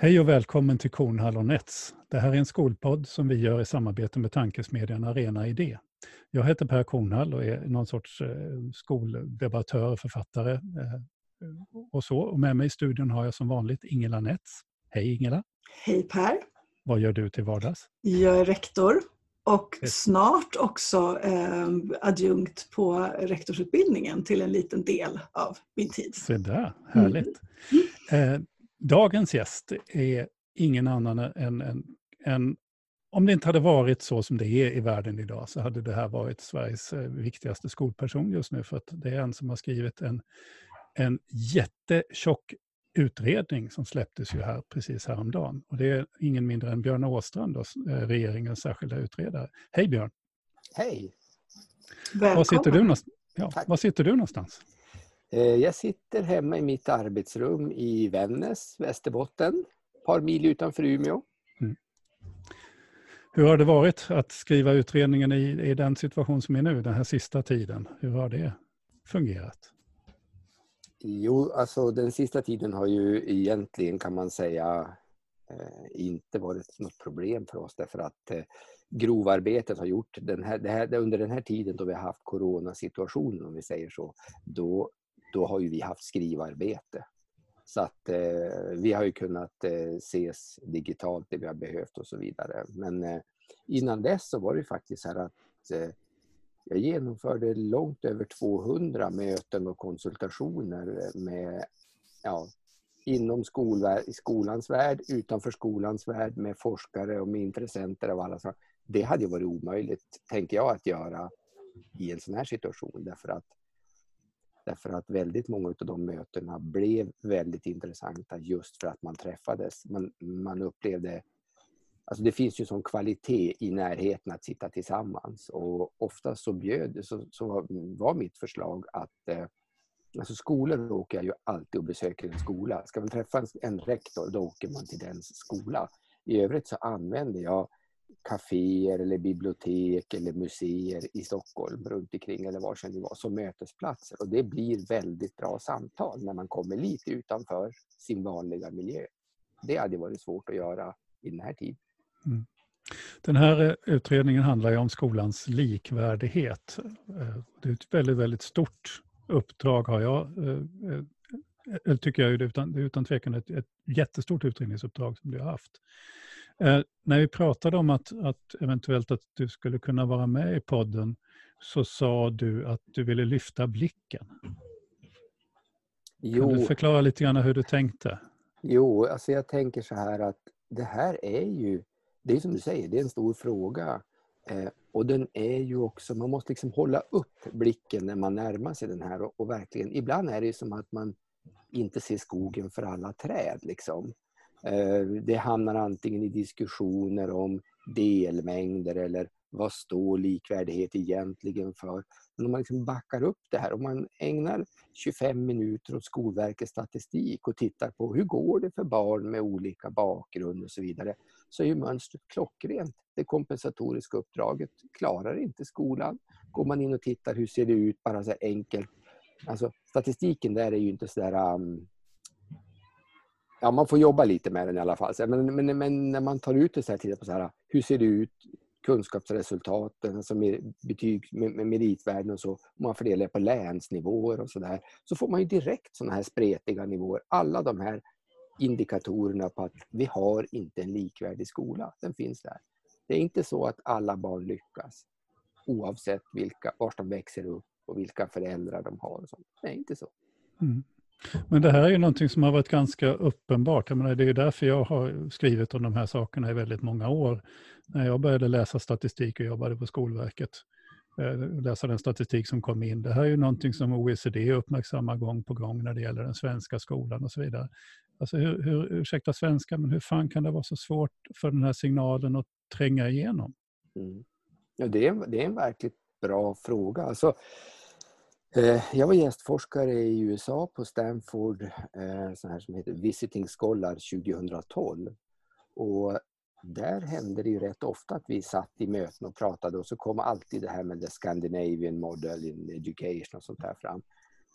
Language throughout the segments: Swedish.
Hej och välkommen till Kornhall och Nets. Det här är en skolpodd som vi gör i samarbete med tankesmedjan Arena Idé. Jag heter Per Kornhall och är någon sorts eh, skoldebattör och författare. Eh, och, så. och med mig i studion har jag som vanligt Ingela Nets. Hej Ingela! Hej Per! Vad gör du till vardags? Jag är rektor och snart också eh, adjunkt på rektorsutbildningen till en liten del av min tid. Se där, härligt! Mm. Eh, dagens gäst är ingen annan än, än, än om det inte hade varit så som det är i världen idag så hade det här varit Sveriges eh, viktigaste skolperson just nu för att det är en som har skrivit en, en jättetjock utredning som släpptes ju här precis häromdagen. Och det är ingen mindre än Björn Åstrand, då, eh, regeringens särskilda utredare. Hej Björn! Hej! Välkommen! Var sitter du, ja, var sitter du någonstans? Eh, jag sitter hemma i mitt arbetsrum i Vännäs, Västerbotten, ett par mil utanför Umeå. Mm. Hur har det varit att skriva utredningen i, i den situation som är nu, den här sista tiden? Hur har det fungerat? Jo, alltså den sista tiden har ju egentligen kan man säga eh, inte varit något problem för oss därför att eh, grovarbetet har gjort den här, det här, under den här tiden då vi har haft coronasituationen om vi säger så, då, då har ju vi haft skrivarbete. Så att eh, vi har ju kunnat eh, ses digitalt det vi har behövt och så vidare. Men eh, innan dess så var det faktiskt så här att eh, jag genomförde långt över 200 möten och konsultationer med, ja, inom skolans värld, utanför skolans värld, med forskare och med intressenter av alla slag. Det hade varit omöjligt, tänker jag, att göra i en sån här situation därför att, därför att väldigt många av de mötena blev väldigt intressanta just för att man träffades. Man, man upplevde Alltså det finns ju sån kvalitet i närheten att sitta tillsammans och ofta så bjöd, så, så var mitt förslag att eh, Alltså skolor åker jag ju alltid och besöker en skola. Ska man träffa en, en rektor, då åker man till den skola. I övrigt så använder jag kaféer eller bibliotek eller museer i Stockholm runt omkring eller var det var som mötesplatser. Och det blir väldigt bra samtal när man kommer lite utanför sin vanliga miljö. Det hade varit svårt att göra i den här tiden. Mm. Den här eh, utredningen handlar ju om skolans likvärdighet. Eh, det är ett väldigt, väldigt stort uppdrag har jag, eh, Eller tycker jag, utan, det är utan tvekan ett, ett jättestort utredningsuppdrag som du har haft. När vi pratade om att, att eventuellt att du skulle kunna vara med i podden så sa du att du ville lyfta blicken. Jo. Kan du förklara lite grann hur du tänkte? Jo, alltså jag tänker så här att det här är ju det är som du säger, det är en stor fråga. Eh, och den är ju också, man måste liksom hålla upp blicken när man närmar sig den här. Och, och verkligen, ibland är det som att man inte ser skogen för alla träd. Liksom. Eh, det hamnar antingen i diskussioner om delmängder eller vad står likvärdighet egentligen för? Men om man liksom backar upp det här, om man ägnar 25 minuter åt Skolverkets statistik och tittar på hur går det för barn med olika bakgrund och så vidare, så är ju mönstret klockrent. Det kompensatoriska uppdraget klarar inte skolan. Går man in och tittar, hur ser det ut, bara så enkelt. Alltså, statistiken där är ju inte sådär... Um, ja, man får jobba lite med den i alla fall. Men, men, men när man tar ut det så här, tittar på så här, hur ser det ut, kunskapsresultaten, alltså med betyg med, med meritvärden och så, om man fördelar det på länsnivåer och sådär, så får man ju direkt sådana här spretiga nivåer. Alla de här indikatorerna på att vi har inte en likvärdig skola. Den finns där. Det är inte så att alla barn lyckas oavsett vilka, var de växer upp och vilka föräldrar de har. Och sånt. Det är inte så. Mm. Men det här är ju någonting som har varit ganska uppenbart. Jag menar, det är ju därför jag har skrivit om de här sakerna i väldigt många år. När jag började läsa statistik och jobbade på Skolverket, eh, läsa den statistik som kom in. Det här är ju någonting som OECD uppmärksammar gång på gång när det gäller den svenska skolan och så vidare. Alltså hur, hur, ursäkta svenska, men hur fan kan det vara så svårt för den här signalen att tränga igenom? Mm. Ja, det, är, det är en verkligt bra fråga. Alltså, Eh, jag var gästforskare i USA på Stanford, sån så här som heter Visiting Scholar 2012. Och där hände det ju rätt ofta att vi satt i möten och pratade och så kom alltid det här med the Scandinavian model in education och sånt där fram.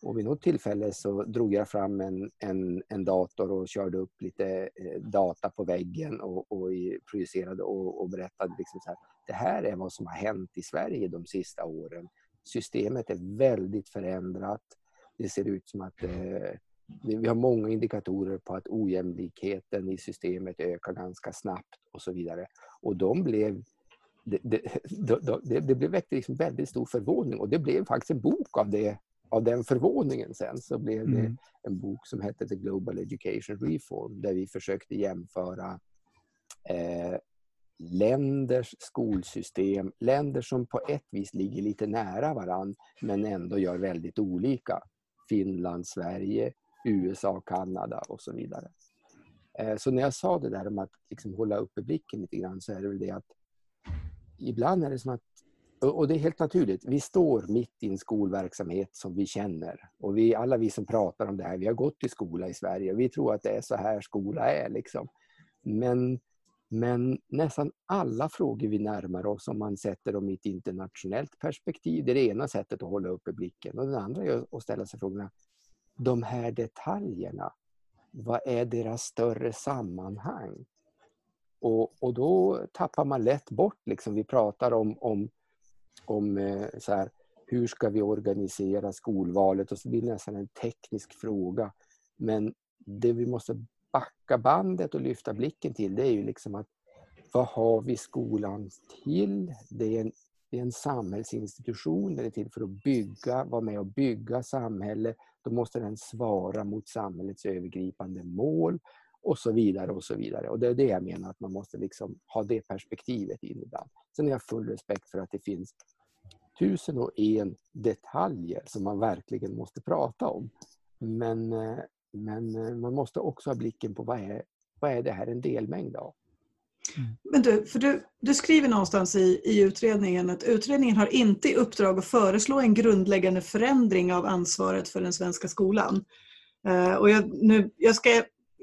Och vid något tillfälle så drog jag fram en, en, en dator och körde upp lite eh, data på väggen och, och projicerade och, och berättade liksom så här, det här är vad som har hänt i Sverige de sista åren. Systemet är väldigt förändrat. Det ser ut som att eh, vi har många indikatorer på att ojämlikheten i systemet ökar ganska snabbt och så vidare. Och de blev det, det, det, det blev väckte liksom väldigt stor förvåning och det blev faktiskt en bok av, det, av den förvåningen sen. Så blev det mm. en bok som hette The Global Education Reform där vi försökte jämföra eh, länders skolsystem, länder som på ett vis ligger lite nära varann men ändå gör väldigt olika. Finland, Sverige, USA, Kanada och så vidare. Eh, så när jag sa det där om att liksom hålla uppe blicken lite grann så är det väl det att ibland är det som att, och det är helt naturligt, vi står mitt i en skolverksamhet som vi känner. Och vi, alla vi som pratar om det här, vi har gått i skola i Sverige och vi tror att det är så här skola är. Liksom. Men, men nästan alla frågor vi närmar oss, om man sätter dem i ett internationellt perspektiv, det är det ena sättet att hålla uppe blicken. Och det andra är att ställa sig frågorna, de här detaljerna, vad är deras större sammanhang? Och, och då tappar man lätt bort, liksom, vi pratar om, om, om eh, så här, hur ska vi organisera skolvalet och så blir det nästan en teknisk fråga. Men det vi måste backa bandet och lyfta blicken till det är ju liksom att vad har vi skolan till? Det är en, det är en samhällsinstitution, den är till för att bygga, vara med och bygga samhälle. Då måste den svara mot samhällets övergripande mål och så vidare och så vidare. Och det är det jag menar att man måste liksom ha det perspektivet in ibland. Sen har jag full respekt för att det finns tusen och en detaljer som man verkligen måste prata om. Men, eh, men eh, man måste också ha blicken på vad är, vad är det här en delmängd av? Mm. Men du, för du, du skriver någonstans i, i utredningen att utredningen har inte i uppdrag att föreslå en grundläggande förändring av ansvaret för den svenska skolan. Uh, och jag, nu, jag ska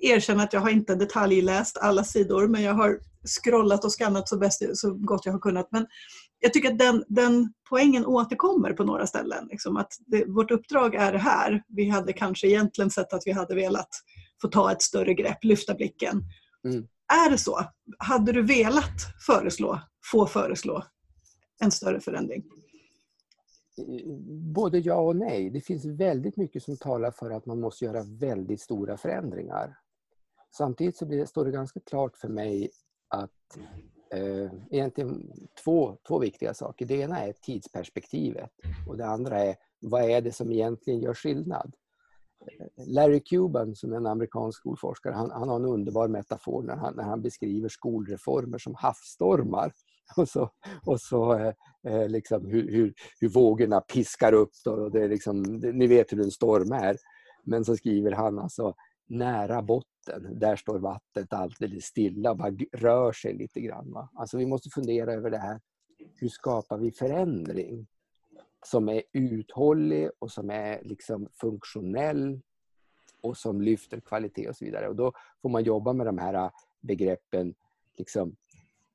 erkänna att jag har inte detaljläst alla sidor men jag har scrollat och skannat så, bäst, så gott jag har kunnat. Men jag tycker att den, den poängen återkommer på några ställen. Liksom att det, vårt uppdrag är det här. Vi hade kanske egentligen sett att vi hade velat få ta ett större grepp, lyfta blicken. Mm. Är det så? Hade du velat föreslå, få föreslå en större förändring? Både ja och nej. Det finns väldigt mycket som talar för att man måste göra väldigt stora förändringar. Samtidigt så blir, står det ganska klart för mig att eh, egentligen två, två viktiga saker. Det ena är tidsperspektivet och det andra är vad är det som egentligen gör skillnad? Larry Cuban som är en amerikansk skolforskare, han, han har en underbar metafor när han, när han beskriver skolreformer som havsstormar. Och så, och så eh, eh, liksom hur, hur, hur vågorna piskar upp. Då, och det är liksom, ni vet hur en storm är. Men så skriver han alltså nära botten, där står vattnet alldeles stilla och bara rör sig lite grann. Va? Alltså vi måste fundera över det här. Hur skapar vi förändring som är uthållig och som är liksom funktionell och som lyfter kvalitet och så vidare. Och då får man jobba med de här äh, begreppen liksom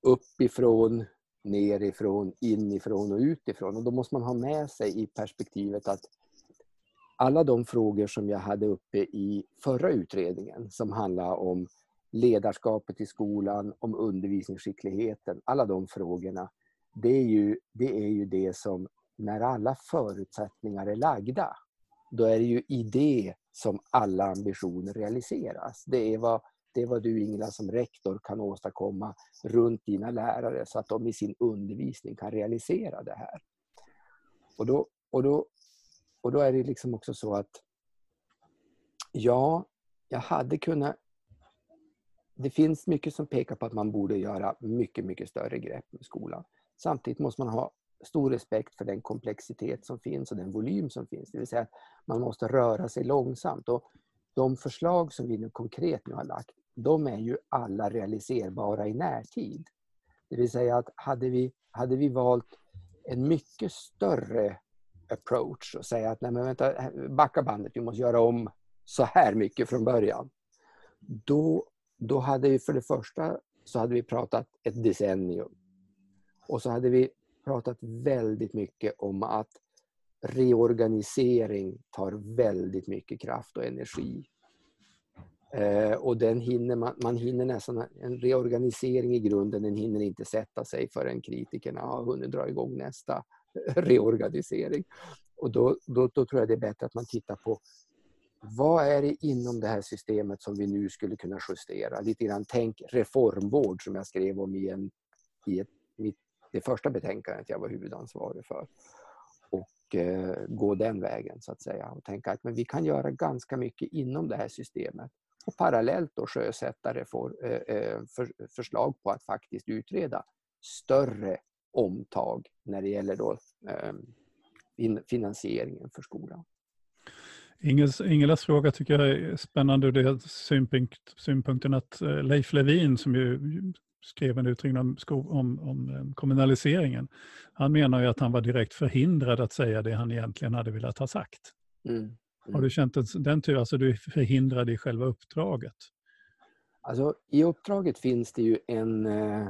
uppifrån, nerifrån, inifrån och utifrån. Och då måste man ha med sig i perspektivet att alla de frågor som jag hade uppe i förra utredningen som handlar om ledarskapet i skolan, om undervisningsskickligheten, alla de frågorna, det är ju det, är ju det som när alla förutsättningar är lagda, då är det ju i det som alla ambitioner realiseras. Det är vad, det är vad du Ingela som rektor kan åstadkomma runt dina lärare så att de i sin undervisning kan realisera det här. Och då, och då och då är det liksom också så att ja, jag hade kunnat... Det finns mycket som pekar på att man borde göra mycket, mycket större grepp med skolan. Samtidigt måste man ha stor respekt för den komplexitet som finns och den volym som finns. Det vill säga att man måste röra sig långsamt. Och de förslag som vi nu konkret nu har lagt, de är ju alla realiserbara i närtid. Det vill säga att hade vi, hade vi valt en mycket större approach och säga att nej men vänta, backa bandet, vi måste göra om så här mycket från början. Då, då hade vi för det första så hade vi pratat ett decennium. Och så hade vi pratat väldigt mycket om att reorganisering tar väldigt mycket kraft och energi. Eh, och den hinner man, man hinner nästan, en reorganisering i grunden, den hinner inte sätta sig förrän kritikerna har hunnit dra igång nästa reorganisering. Och då, då, då tror jag det är bättre att man tittar på vad är det inom det här systemet som vi nu skulle kunna justera? Lite grann tänk reformvård som jag skrev om i, en, i ett, mitt, det första betänkandet jag var huvudansvarig för. Och eh, gå den vägen så att säga och tänka att men vi kan göra ganska mycket inom det här systemet och parallellt då sjösätta reform, eh, eh för, förslag på att faktiskt utreda större omtag när det gäller då, eh, finansieringen för skolan. Ingelas fråga tycker jag är spännande. Det är synpunkt, synpunkten att eh, Leif Levin som ju skrev en utredning om, om, om, eh, kommunaliseringen. Han menar ju att han var direkt förhindrad att säga det han egentligen hade velat ha sagt. Mm. Mm. Har du känt den typen, alltså du är förhindrad i själva uppdraget? Alltså, I uppdraget finns det ju en, eh,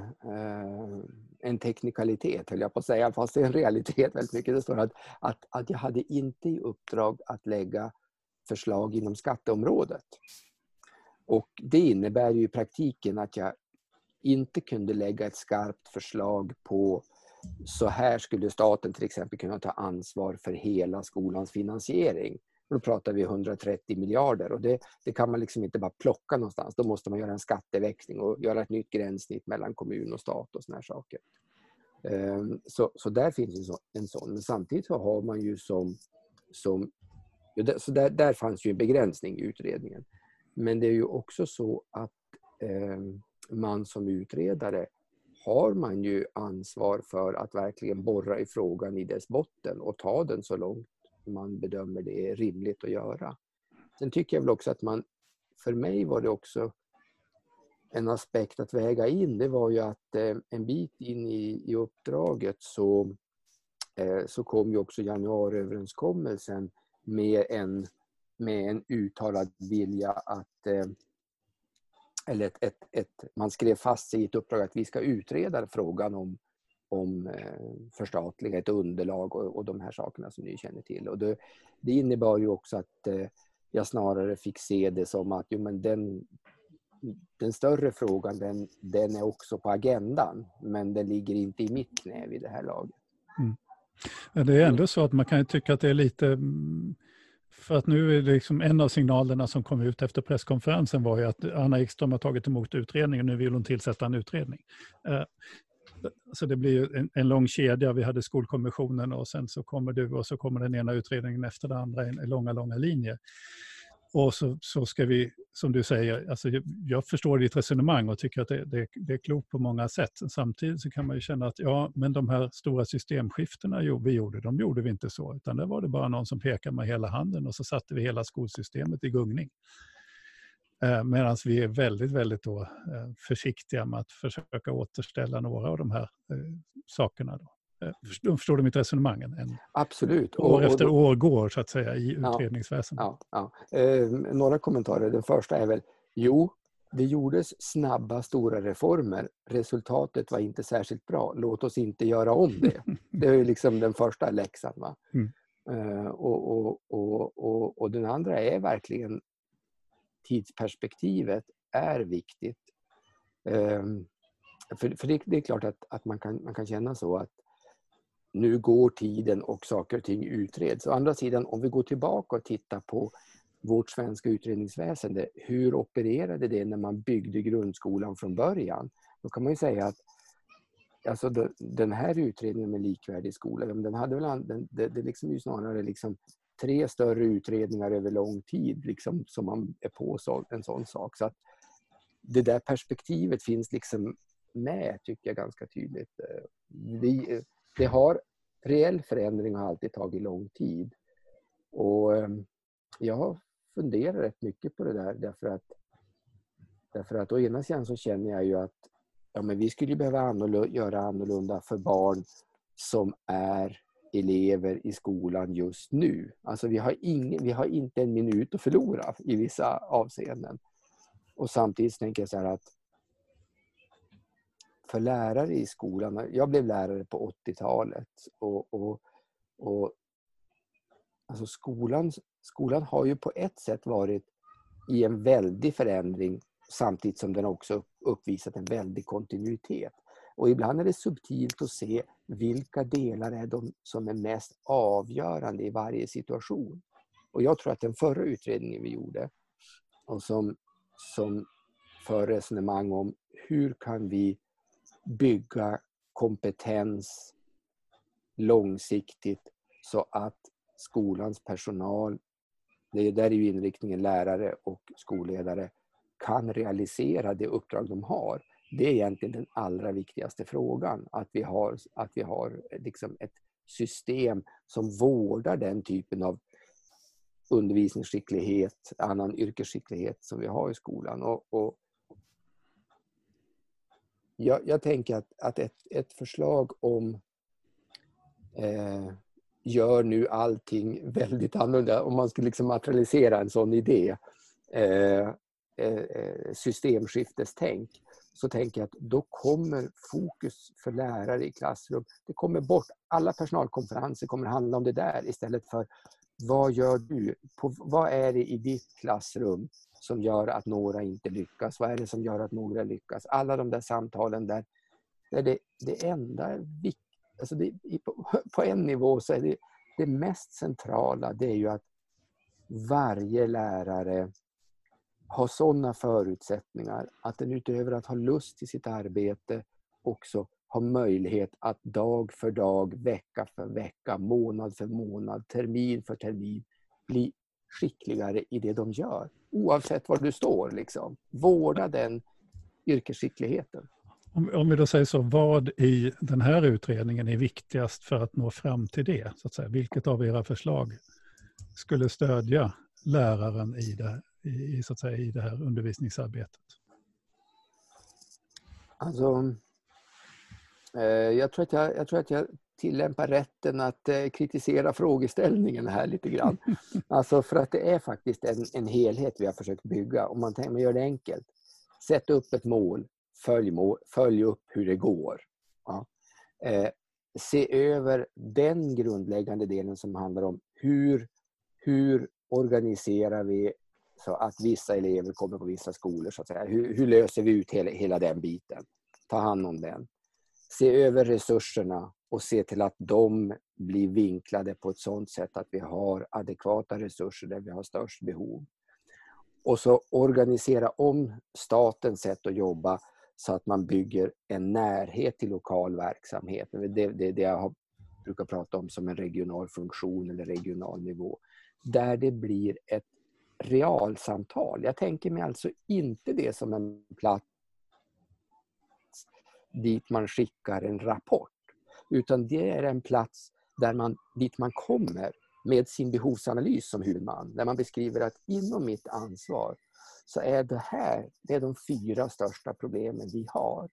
en teknikalitet, höll jag på att säga, fast det är en realitet väldigt mycket. Det står att, att, att jag hade inte i uppdrag att lägga förslag inom skatteområdet. Och det innebär ju i praktiken att jag inte kunde lägga ett skarpt förslag på så här skulle staten till exempel kunna ta ansvar för hela skolans finansiering. Då pratar vi 130 miljarder och det, det, kan man liksom inte bara plocka någonstans. Då måste man göra en skatteväxling och göra ett nytt gränssnitt mellan kommun och stat och såna här saker. Ehm, så, så där finns en sån. Men samtidigt så har man ju som... som så där, där fanns ju en begränsning i utredningen. Men det är ju också så att eh, man som utredare har man ju ansvar för att verkligen borra i frågan i dess botten och ta den så långt man bedömer det är rimligt att göra. Sen tycker jag väl också att man, för mig var det också en aspekt att väga in, det var ju att eh, en bit in i, i uppdraget så, eh, så kom ju också januariöverenskommelsen med en, med en uttalad vilja att eh, eller ett, ett, ett, man skrev fast sig i ett uppdrag att vi ska utreda frågan om, om eh, förstatliga ett underlag och, och de här sakerna som ni känner till. Och det, det innebar ju också att eh, jag snarare fick se det som att jo, men den, den större frågan den, den är också på agendan men den ligger inte i mitt knä vid det här laget. Mm. Det är ändå så att man kan tycka att det är lite mm, för att nu är det liksom en av signalerna som kom ut efter presskonferensen var ju att Anna Ekström har tagit emot utredningen och nu vill hon tillsätta en utredning. Eh, så det blir en, en lång kedja. Vi hade Skolkommissionen och sen så kommer du och så kommer den ena utredningen efter den andra, i långa, långa linjer. Och så, så ska vi, som du säger, alltså jag förstår ditt resonemang och tycker att det, det, det, är klokt på många sätt. Samtidigt så kan man ju känna att ja, men de här stora systemskiftena vi gjorde, de gjorde vi inte så, utan där var det bara någon som pekade med hela handen och så satte vi hela skolsystemet i gungning. Eh, Medan vi är väldigt, väldigt då, eh, försiktiga med att försöka återställa några av de här eh, sakerna. Då. Förstår, du mitt resonemang? En, Absolut. År och, efter år går så att säga i utredningsväsendet. Ja, ja. Eh, några kommentarer. Den första är väl, jo, det gjordes snabba, stora reformer. Resultatet var inte särskilt bra. Låt oss inte göra om det. Det är liksom den första läxan. Va? Mm. Eh, och, och, och, och den andra är verkligen tidsperspektivet är viktigt. Ehm, för, för det, det, är klart att, att man, kan, man kan känna så att nu går tiden och saker och ting utreds. Å andra sidan, om vi går tillbaka och tittar på vårt svenska utredningsväsende, hur opererade det när man byggde grundskolan från början? Då kan man ju säga att alltså den här utredningen med likvärdig skola, den hade väl, den, det, det liksom ju snarare liksom tre större utredningar över lång tid liksom, som man är på så, en sån sak. Så att det där perspektivet finns liksom med, tycker jag, ganska tydligt. Eh, det, eh, det har, reell förändring har alltid tagit lång tid. Och ehm, jag har funderat rätt mycket på det där därför att, därför att å ena sidan så känner jag ju att ja, men vi skulle behöva annorlunda, göra annorlunda för barn som är elever i skolan just nu. Alltså vi har, ingen, vi har inte en minut att förlora i vissa avseenden. Och samtidigt tänker jag så här att för lärare i skolan. Jag blev lärare på 80-talet och, och, och alltså skolan, skolan har ju på ett sätt varit i en väldig förändring samtidigt som den också uppvisat en väldig kontinuitet. Och ibland är det subtilt att se vilka delar är de som är mest avgörande i varje situation. Och jag tror att den förra utredningen vi gjorde, och som, som för resonemang om hur kan vi bygga kompetens långsiktigt så att skolans personal, det där är ju inriktningen lärare och skolledare, kan realisera det uppdrag de har. Det är egentligen den allra viktigaste frågan. Att vi har, att vi har eh, liksom ett system som vårdar den typen av undervisningsskicklighet, annan yrkesskicklighet som vi har i skolan. Och, och jag, jag, tänker att, att ett, ett förslag om eh, gör nu allting väldigt annorlunda, om man skulle liksom materialisera en sån idé, eh, eh, eh systemskiftestänk, så tänker jag att då kommer fokus för lärare i klassrum, det kommer bort. Alla personalkonferenser kommer handla om det där istället för vad gör du? På, vad är det i ditt klassrum som gör att några inte lyckas? Vad är det som gör att några lyckas? Alla de där samtalen där, där det, det enda alltså det, på, på en nivå så är det det mest centrala det är ju att varje lärare ha sådana förutsättningar att den utöver att ha lust till sitt arbete också har möjlighet att dag för dag, vecka för vecka, månad för månad, termin för termin bli skickligare i det de gör. Oavsett var du står. Liksom. Vårda den yrkesskickligheten. Om, om vi då säger så, vad i den här utredningen är viktigast för att nå fram till det? Så att säga? Vilket av era förslag skulle stödja läraren i det, i, så att säga, i det här undervisningsarbetet? Alltså, eh, jag, tror att jag, jag tror att jag tillämpar rätten att eh, kritisera frågeställningen här lite grann. Alltså för att det är faktiskt en, en helhet vi har försökt bygga. Om man, tänker, man gör det enkelt. Sätt upp ett mål, följ, mål, följ upp hur det går. Ja. Eh, se över den grundläggande delen som handlar om hur, hur organiserar vi så att vissa elever kommer på vissa skolor. Så att säga. Hur, hur löser vi ut hela, hela den biten? Ta hand om den. Se över resurserna och se till att de blir vinklade på ett sådant sätt att vi har adekvata resurser där vi har störst behov. Och så organisera om statens sätt att jobba så att man bygger en närhet till lokal verksamhet. Det är det, det jag brukar prata om som en regional funktion eller regional nivå. Där det blir ett realsamtal. Jag tänker mig alltså inte det som en plats dit man skickar en rapport. Utan det är en plats där man, dit man kommer med sin behovsanalys som huvudman. Där man beskriver att inom mitt ansvar så är det här det är de fyra största problemen vi har.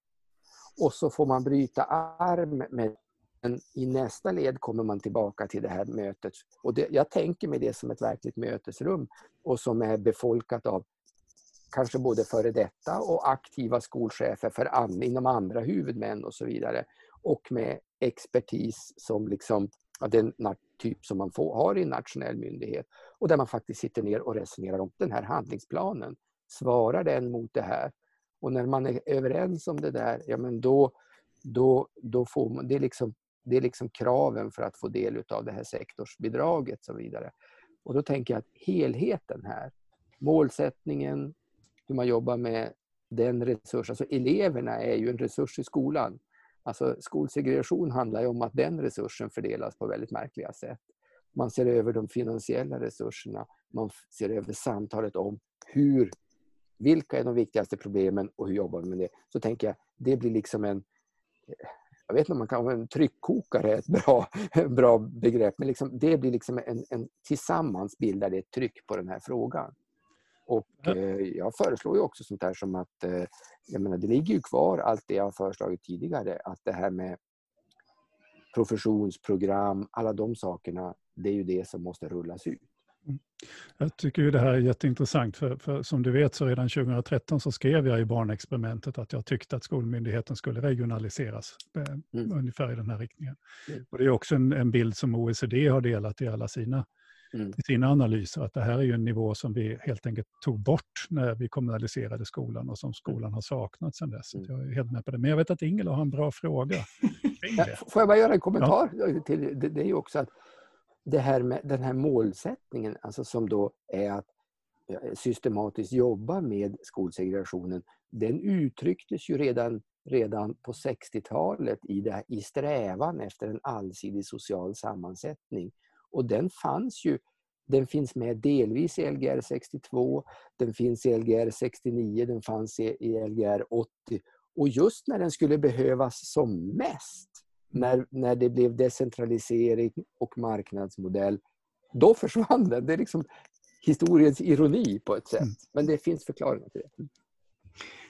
Och så får man bryta arm med men i nästa led kommer man tillbaka till det här mötet. Och det, jag tänker mig det som ett verkligt mötesrum och som är befolkat av kanske både före detta och aktiva skolchefer för an, inom andra huvudmän och så vidare. Och med expertis som liksom, ja, den typ som man får, har i en nationell myndighet. Och där man faktiskt sitter ner och resonerar om den här handlingsplanen. Svarar den mot det här? Och när man är överens om det där, ja men då, då, då får man, det är liksom det är liksom kraven för att få del av det här sektorsbidraget och så vidare. Och då tänker jag att helheten här, målsättningen, hur man jobbar med den resurs, alltså eleverna är ju en resurs i skolan. Alltså skolsegregation handlar ju om att den resursen fördelas på väldigt märkliga sätt. Man ser över de finansiella resurserna, man ser över samtalet om hur, vilka är de viktigaste problemen och hur jobbar vi med det. Så tänker jag, det blir liksom en jag vet inte om man kan en tryckkokare är ett bra, bra begrepp, men liksom, det blir liksom en, en, tillsammans bildar det ett tryck på den här frågan. Och eh, jag föreslår ju också sånt här som att, eh, jag menar det ligger ju kvar allt det jag har föreslagit tidigare, att det här med professionsprogram, alla de sakerna, det är ju det som måste rullas ut. Jag tycker ju det här är jätteintressant, för, för, som du vet så redan 2013 så skrev jag i barnexperimentet att jag tyckte att skolmyndigheten skulle regionaliseras, eh, mm. ungefär i den här riktningen. Mm. Och det är också en, en, bild som OECD har delat i alla sina mm. i sina analyser att det här är ju en nivå som vi helt enkelt tog bort när vi kommunaliserade skolan och som skolan har saknat sedan dess. Mm. Jag är helt med på det. Men jag vet att Ingela har en bra fråga. Ja, får jag bara göra en kommentar? Ja. Till, det, det är ju också att det här med den här målsättningen, alltså som då är att eh, systematiskt jobba med skolsegregationen, den uttrycktes ju redan, redan på 60-talet i, i strävan efter en allsidig social sammansättning. Och den fanns ju den finns med delvis i Lgr 62, den finns i Lgr 69, den fanns i Lgr 80. Och just när den skulle behövas som mest, när, när det blev decentralisering och marknadsmodell, då försvann den. Det är liksom historiens ironi på ett sätt. Mm. Men det finns förklaringar till det.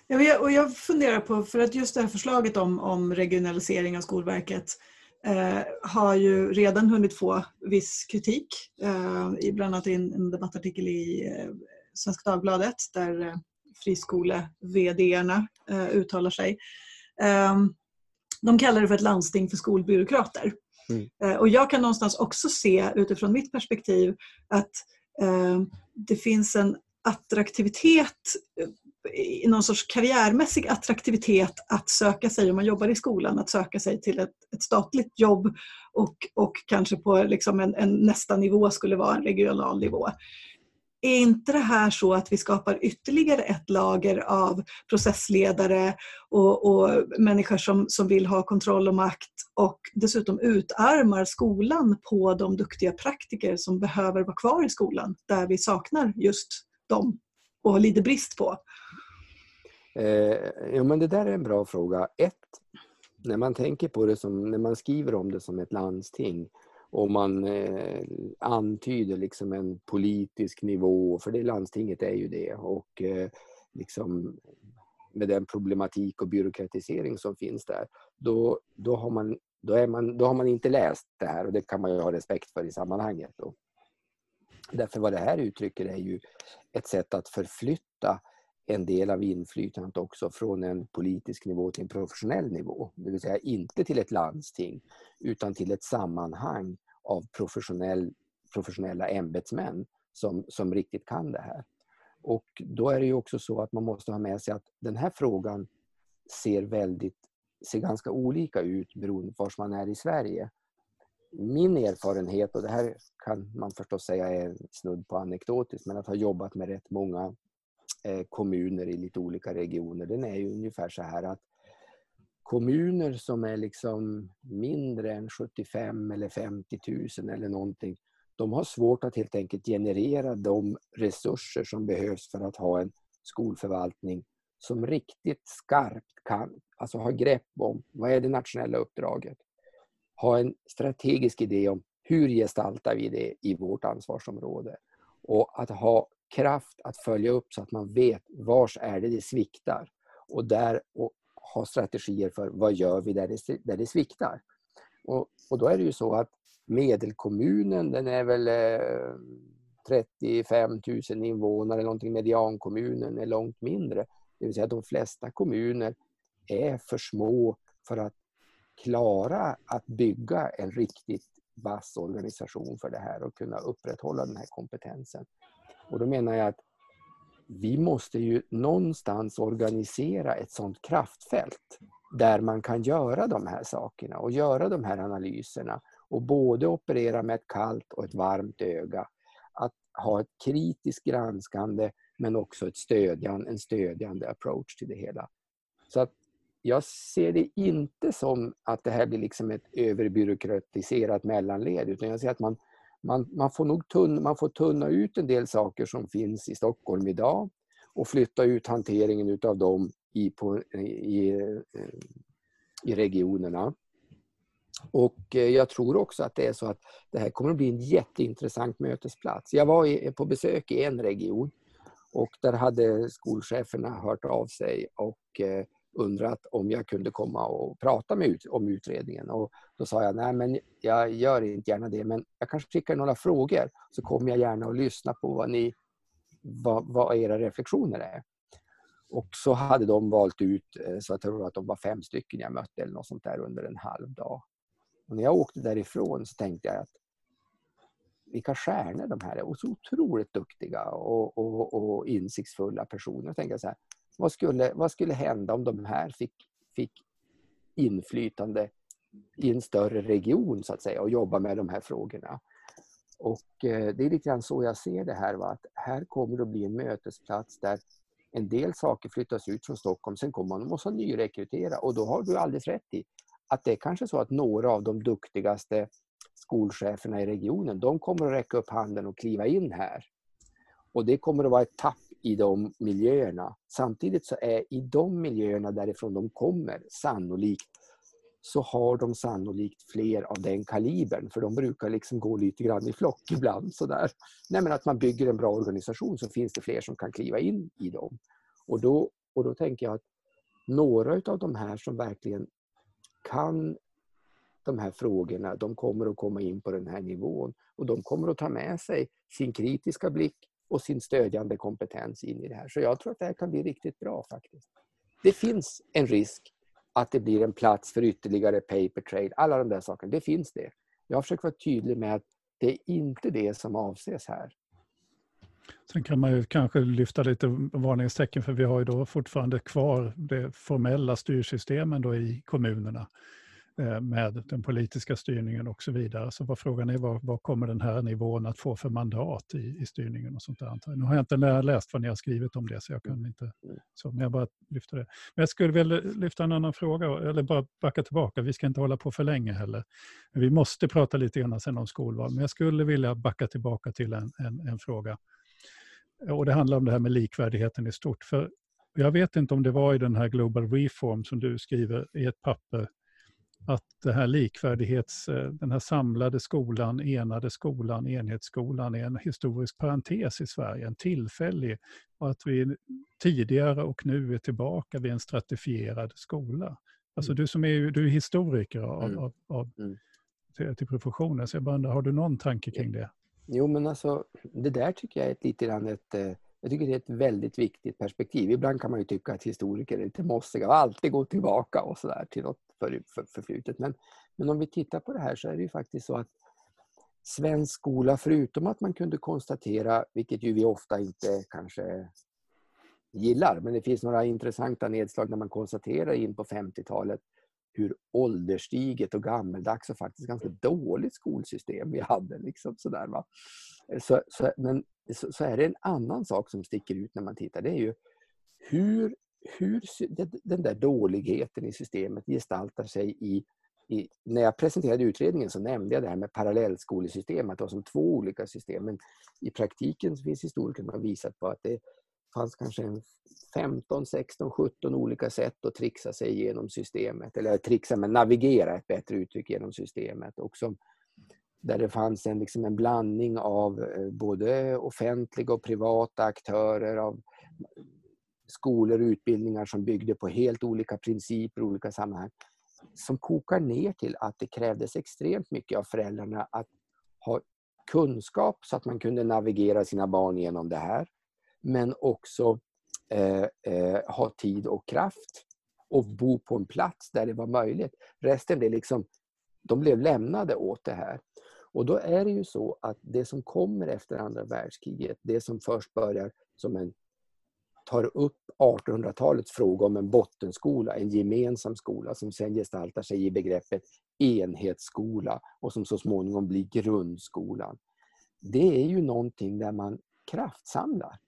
Ja, och jag funderar på, för att just det här förslaget om, om regionalisering av Skolverket eh, har ju redan hunnit få viss kritik. Eh, bland annat i en, en debattartikel i eh, Svenska Dagbladet där eh, friskole-VD-erna eh, uttalar sig. Eh, de kallar det för ett landsting för skolbyråkrater. Mm. Eh, och jag kan någonstans också se utifrån mitt perspektiv att eh, det finns en attraktivitet i någon sorts karriärmässig attraktivitet att söka sig, om man jobbar i skolan, att söka sig till ett, ett statligt jobb och, och kanske på liksom en, en nästa nivå skulle vara en regional nivå. Är inte det här så att vi skapar ytterligare ett lager av processledare och, och människor som, som vill ha kontroll och makt och dessutom utarmar skolan på de duktiga praktiker som behöver vara kvar i skolan där vi saknar just dem och lider brist på? Eh, ja, men det där är en bra fråga. Ett, när man tänker på det som, när man skriver om det som ett landsting och man eh, antyder liksom en politisk nivå, för det landstinget är ju det, och eh, liksom med den problematik och byråkratisering som finns där, då, då, har man, då, är man, då har man inte läst det här och det kan man ju ha respekt för i sammanhanget. Då. Därför vad det här uttrycker är ju ett sätt att förflytta en del av inflytandet också från en politisk nivå till en professionell nivå. Det vill säga inte till ett landsting utan till ett sammanhang av professionell, professionella ämbetsmän som, som riktigt kan det här. Och då är det ju också så att man måste ha med sig att den här frågan ser väldigt ser ganska olika ut beroende på var man är i Sverige. Min erfarenhet, och det här kan man förstås säga är snudd på anekdotiskt, men att ha jobbat med rätt många Eh, kommuner i lite olika regioner, den är ju ungefär så här att kommuner som är liksom mindre än 75 eller 50 000 eller någonting, de har svårt att helt enkelt generera de resurser som behövs för att ha en skolförvaltning som riktigt skarpt kan, alltså ha grepp om vad är det nationella uppdraget? Ha en strategisk idé om hur gestaltar vi det i vårt ansvarsområde? Och att ha kraft att följa upp så att man vet vars är det det sviktar och där och ha strategier för vad gör vi där det, där det sviktar. Och, och då är det ju så att medelkommunen den är väl eh, 35 000 invånare, eller någonting. mediankommunen är långt mindre. Det vill säga att de flesta kommuner är för små för att klara att bygga en riktigt vass organisation för det här och kunna upprätthålla den här kompetensen. Och då menar jag att vi måste ju någonstans organisera ett sådant kraftfält där man kan göra de här sakerna och göra de här analyserna och både operera med ett kallt och ett varmt öga. Att ha ett kritiskt granskande men också ett stödjande, en stödjande approach till det hela. Så att jag ser det inte som att det här blir liksom ett överbyråkratiserat mellanled utan jag ser att man man, man, får nog tunna, man får tunna ut en del saker som finns i Stockholm idag och flytta ut hanteringen utav dem i, på, i, i eh, regionerna. Och eh, jag tror också att det är så att det här kommer att bli en jätteintressant mötesplats. Jag var på besök i en region och där hade skolcheferna hört av sig och eh, undrat om jag kunde komma och prata med ut, om utredningen. Och då sa jag, nej men jag gör inte gärna det, men jag kanske skickar några frågor så kommer jag gärna och lyssna på vad, ni, vad, vad era reflektioner är. Och så hade de valt ut, eh, så jag tror att de var fem stycken jag mötte eller något sånt där under en halv dag. Och när jag åkte därifrån så tänkte jag att vilka stjärnor de här är och så otroligt duktiga och, och, och insiktsfulla personer. Jag tänkte så här, vad skulle, vad skulle hända om de här fick, fick inflytande i en större region så att säga och jobba med de här frågorna. Och eh, det är lite grann så jag ser det här. Va? Att här kommer det att bli en mötesplats där en del saker flyttas ut från Stockholm, sen kommer man måste nyrekrytera och då har du alldeles rätt i att det är kanske så att några av de duktigaste skolcheferna i regionen, de kommer att räcka upp handen och kliva in här. Och det kommer att vara ett tapp i de miljöerna. Samtidigt så är i de miljöerna därifrån de kommer sannolikt så har de sannolikt fler av den kalibern, för de brukar liksom gå lite grann i flock ibland. Sådär. Nej, men att man bygger en bra organisation så finns det fler som kan kliva in i dem. Och då, och då tänker jag att några av de här som verkligen kan de här frågorna, de kommer att komma in på den här nivån och de kommer att ta med sig sin kritiska blick och sin stödjande kompetens in i det här. Så jag tror att det här kan bli riktigt bra faktiskt. Det finns en risk att det blir en plats för ytterligare paper trade, alla de där sakerna, det finns det. Jag har försökt vara tydlig med att det är inte det som avses här. Sen kan man ju kanske lyfta lite varningstecken för vi har ju då fortfarande kvar de formella styrsystemen då i kommunerna. Eh, med den politiska styrningen och så vidare. Så vad frågan är vad, vad kommer den här nivån att få för mandat i, i styrningen och sånt där. Nu har jag inte läst vad ni har skrivit om det så jag kan inte, så, men jag bara lyfter det. Men jag skulle vilja lyfta en annan fråga, eller bara backa tillbaka. Vi ska inte hålla på för länge heller. Vi måste prata lite grann sen om skolval, men jag skulle vilja backa tillbaka till en, en, en fråga. Och det handlar om det här med likvärdigheten i stort. För jag vet inte om det var i den här Global Reform som du skriver i ett papper att det här likvärdighets, eh, den här samlade skolan, enade skolan, enhetsskolan är en historisk parentes i Sverige, en tillfällig och att vi tidigare och nu är tillbaka vid en stratifierad skola. Alltså mm. du som är, du är historiker av, mm. av, av mm. till, till, professionen, så jag bara undrar, har du någon tanke kring det? Jo men alltså, det där tycker jag är ett, lite grann ett eh, jag tycker det är ett väldigt viktigt perspektiv. Ibland kan man ju tycka att historiker är lite mossiga och alltid går tillbaka och sådär till något för, för, förflutet. Men, men om vi tittar på det här så är det ju faktiskt så att svensk skola, förutom att man kunde konstatera, vilket ju vi ofta inte kanske gillar, men det finns några intressanta nedslag när man konstaterar in på 50-talet hur ålderstiget och gammeldags och faktiskt ganska dåligt skolsystem vi hade. Liksom sådär, va? Så, så, men så, så, är det en annan sak som sticker ut när man tittar. Det är ju hur, hur den där dåligheten i systemet gestaltar sig i, i, när jag presenterade utredningen så nämnde jag det här med parallellskolesystem, att det var som två olika system. Men i praktiken finns historiker som har visat på att det fanns kanske 15, 16, 17 olika sätt att trixa sig igenom systemet. Eller trixa, men navigera ett bättre uttryck genom systemet. Och som, där det fanns en, liksom en blandning av eh, både offentliga och privata aktörer, av skolor och utbildningar som byggde på helt olika principer och olika sammanhang. Som kokar ner till att det krävdes extremt mycket av föräldrarna att ha kunskap så att man kunde navigera sina barn genom det här. Men också eh, eh, ha tid och kraft och bo på en plats där det var möjligt. Resten blev liksom, de blev lämnade åt det här. Och då är det ju så att det som kommer efter andra världskriget, det som först börjar som en tar upp 1800-talets fråga om en bottenskola, en gemensam skola som sen gestaltar sig i begreppet enhetsskola och som så småningom blir grundskolan. Det är ju någonting där man kraftsamlar.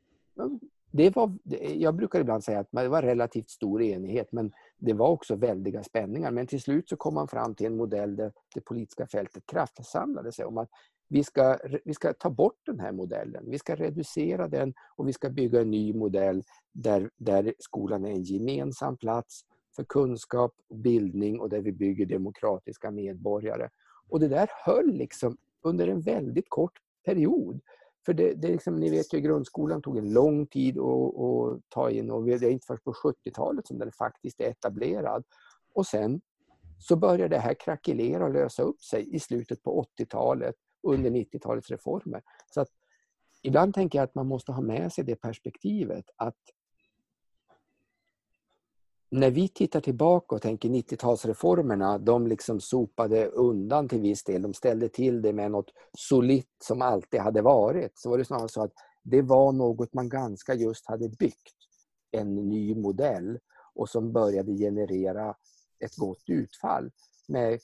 Det var, jag brukar ibland säga att det var relativt stor enighet men det var också väldiga spänningar. Men till slut så kom man fram till en modell där det politiska fältet kraftsamlade sig om att vi ska, vi ska ta bort den här modellen. Vi ska reducera den och vi ska bygga en ny modell där, där skolan är en gemensam plats för kunskap och bildning och där vi bygger demokratiska medborgare. Och det där höll liksom under en väldigt kort period. För det, det liksom, ni vet ju, grundskolan tog en lång tid att, att ta in och det är inte först på 70-talet som den faktiskt är etablerad. Och sen så började det här krackelera och lösa upp sig i slutet på 80-talet under 90-talets reformer. Så att ibland tänker jag att man måste ha med sig det perspektivet att när vi tittar tillbaka och tänker 90-talsreformerna, de liksom sopade undan till viss del. De ställde till det med något solitt som alltid hade varit. Så var det snarare så att det var något man ganska just hade byggt. En ny modell och som började generera ett gott utfall med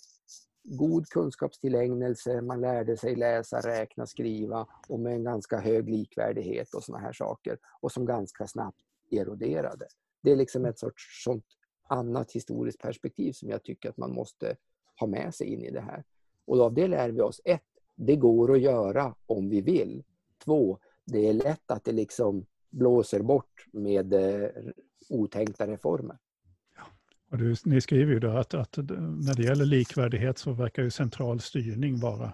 god kunskapstillägnelse, man lärde sig läsa, räkna, skriva och med en ganska hög likvärdighet och sådana här saker och som ganska snabbt eroderade. Det är liksom ett sorts sånt annat historiskt perspektiv som jag tycker att man måste ha med sig in i det här. Och av det lär vi oss ett, det går att göra om vi vill. Två, det är lätt att det liksom blåser bort med eh, otänkta reformer. Och du, ni skriver ju då att, att när det gäller likvärdighet så verkar ju central styrning vara